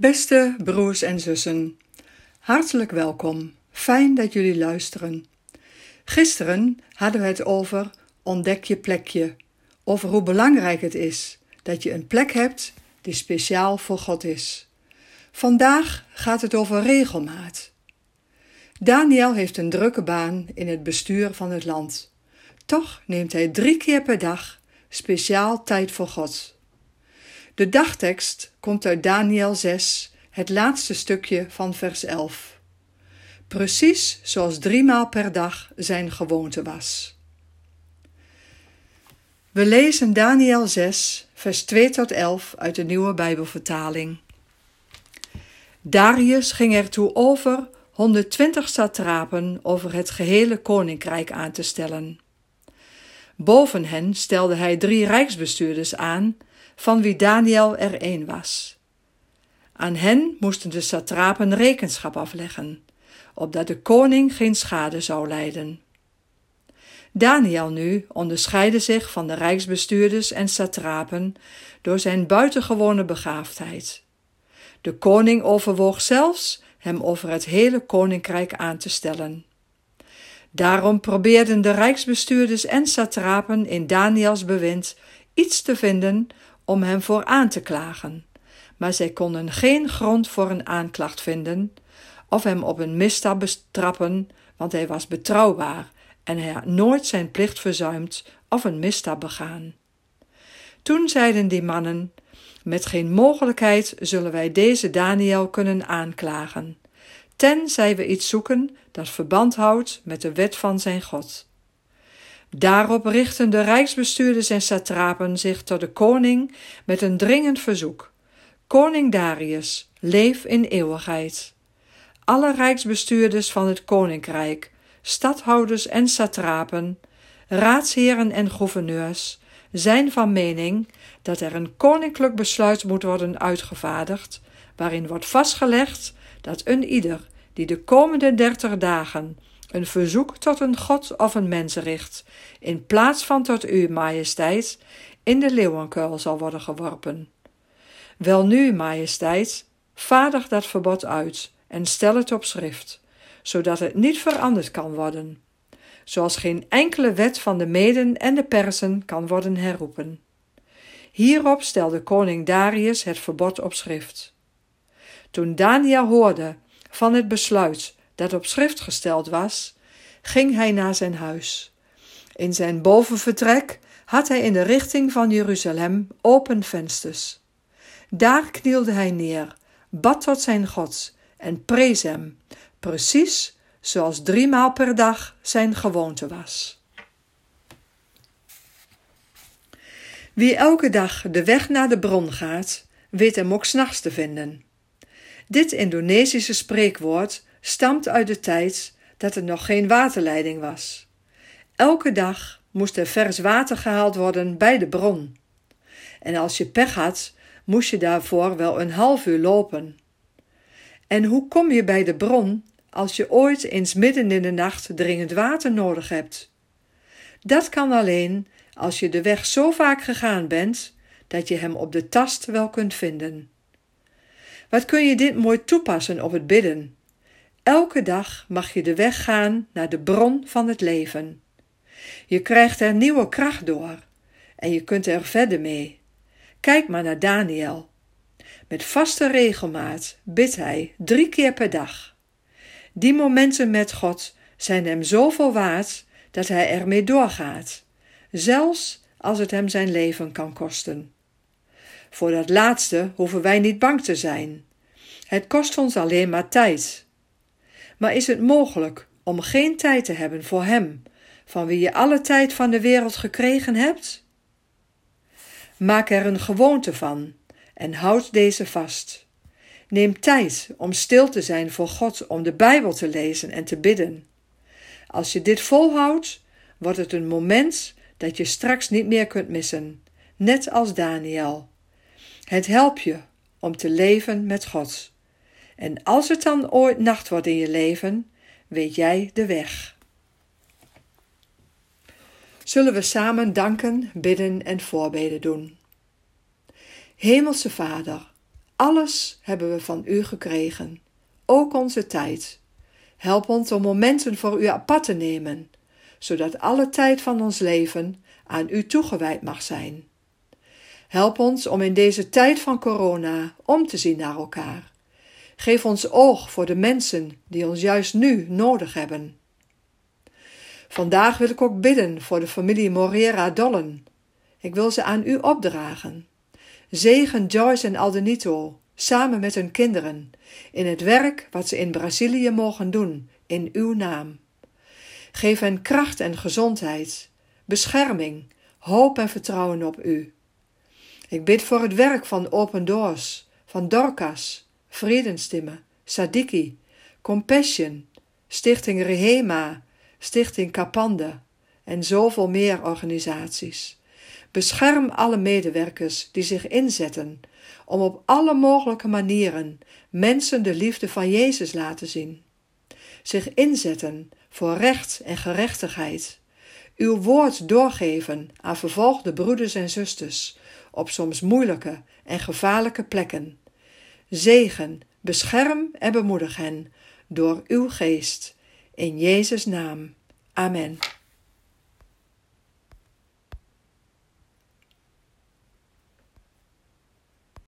Beste broers en zussen, hartelijk welkom. Fijn dat jullie luisteren. Gisteren hadden we het over ontdek je plekje, over hoe belangrijk het is dat je een plek hebt die speciaal voor God is. Vandaag gaat het over regelmaat. Daniel heeft een drukke baan in het bestuur van het land. Toch neemt hij drie keer per dag speciaal tijd voor God. De dagtekst komt uit Daniel 6, het laatste stukje van vers 11. Precies zoals driemaal per dag zijn gewoonte was. We lezen Daniel 6, vers 2 tot 11 uit de nieuwe Bijbelvertaling. Darius ging ertoe over 120 satrapen over het gehele koninkrijk aan te stellen. Boven hen stelde hij drie rijksbestuurders aan, van wie Daniel er één was. Aan hen moesten de satrapen rekenschap afleggen, opdat de koning geen schade zou lijden. Daniel nu onderscheidde zich van de rijksbestuurders en satrapen door zijn buitengewone begaafdheid. De koning overwoog zelfs hem over het hele koninkrijk aan te stellen. Daarom probeerden de rijksbestuurders en satrapen in Daniels bewind iets te vinden om hem voor aan te klagen, maar zij konden geen grond voor een aanklacht vinden of hem op een misstap bestrappen, want hij was betrouwbaar en hij had nooit zijn plicht verzuimd of een misstap begaan. Toen zeiden die mannen: Met geen mogelijkheid zullen wij deze Daniel kunnen aanklagen, tenzij we iets zoeken dat verband houdt met de wet van zijn God. Daarop richten de rijksbestuurders en satrapen zich tot de koning met een dringend verzoek: Koning Darius, leef in eeuwigheid. Alle rijksbestuurders van het koninkrijk, stadhouders en satrapen, raadsheren en gouverneurs zijn van mening dat er een koninklijk besluit moet worden uitgevaardigd, waarin wordt vastgelegd dat een ieder die de komende dertig dagen een verzoek tot een god of een mens richt, in plaats van tot uw majesteit, in de leeuwenkuil zal worden geworpen. Welnu, majesteit, vaardig dat verbod uit en stel het op schrift, zodat het niet veranderd kan worden, zoals geen enkele wet van de Meden en de Persen kan worden herroepen. Hierop stelde koning Darius het verbod op schrift. Toen Daniel hoorde van het besluit dat op schrift gesteld was, ging hij naar zijn huis. In zijn bovenvertrek had hij in de richting van Jeruzalem open vensters. Daar knielde hij neer, bad tot zijn God en prees hem, precies zoals driemaal per dag zijn gewoonte was. Wie elke dag de weg naar de bron gaat, weet hem ook s'nachts te vinden. Dit Indonesische spreekwoord stamt uit de tijd dat er nog geen waterleiding was. Elke dag moest er vers water gehaald worden bij de bron. En als je pech had, moest je daarvoor wel een half uur lopen. En hoe kom je bij de bron als je ooit eens midden in de nacht dringend water nodig hebt? Dat kan alleen als je de weg zo vaak gegaan bent dat je hem op de tast wel kunt vinden. Wat kun je dit mooi toepassen op het bidden? Elke dag mag je de weg gaan naar de bron van het leven. Je krijgt er nieuwe kracht door en je kunt er verder mee. Kijk maar naar Daniel. Met vaste regelmaat bidt hij drie keer per dag. Die momenten met God zijn hem zoveel waard dat hij ermee doorgaat, zelfs als het hem zijn leven kan kosten. Voor dat laatste hoeven wij niet bang te zijn. Het kost ons alleen maar tijd. Maar is het mogelijk om geen tijd te hebben voor Hem, van wie je alle tijd van de wereld gekregen hebt? Maak er een gewoonte van en houd deze vast. Neem tijd om stil te zijn voor God, om de Bijbel te lezen en te bidden. Als je dit volhoudt, wordt het een moment dat je straks niet meer kunt missen, net als Daniel. Het helpt je om te leven met God. En als het dan ooit nacht wordt in je leven, weet jij de weg. Zullen we samen danken, bidden en voorbeden doen. Hemelse Vader, Alles hebben we van u gekregen, ook onze tijd. Help ons om momenten voor u apart te nemen, zodat alle tijd van ons leven aan u toegewijd mag zijn. Help ons om in deze tijd van corona om te zien naar elkaar. Geef ons oog voor de mensen die ons juist nu nodig hebben. Vandaag wil ik ook bidden voor de familie Morera Dollen. Ik wil ze aan u opdragen. Zegen Joyce en Aldenito samen met hun kinderen in het werk wat ze in Brazilië mogen doen in uw naam. Geef hen kracht en gezondheid, bescherming, hoop en vertrouwen op u. Ik bid voor het werk van Open Doors, van Dorcas, Vredenstimmen, Sadiki, Compassion, Stichting Rehema, Stichting Kapande en zoveel meer organisaties. Bescherm alle medewerkers die zich inzetten om op alle mogelijke manieren mensen de liefde van Jezus laten zien. Zich inzetten voor recht en gerechtigheid. Uw woord doorgeven aan vervolgde broeders en zusters op soms moeilijke en gevaarlijke plekken. Zegen, bescherm en bemoedig hen door uw geest. In Jezus' naam. Amen.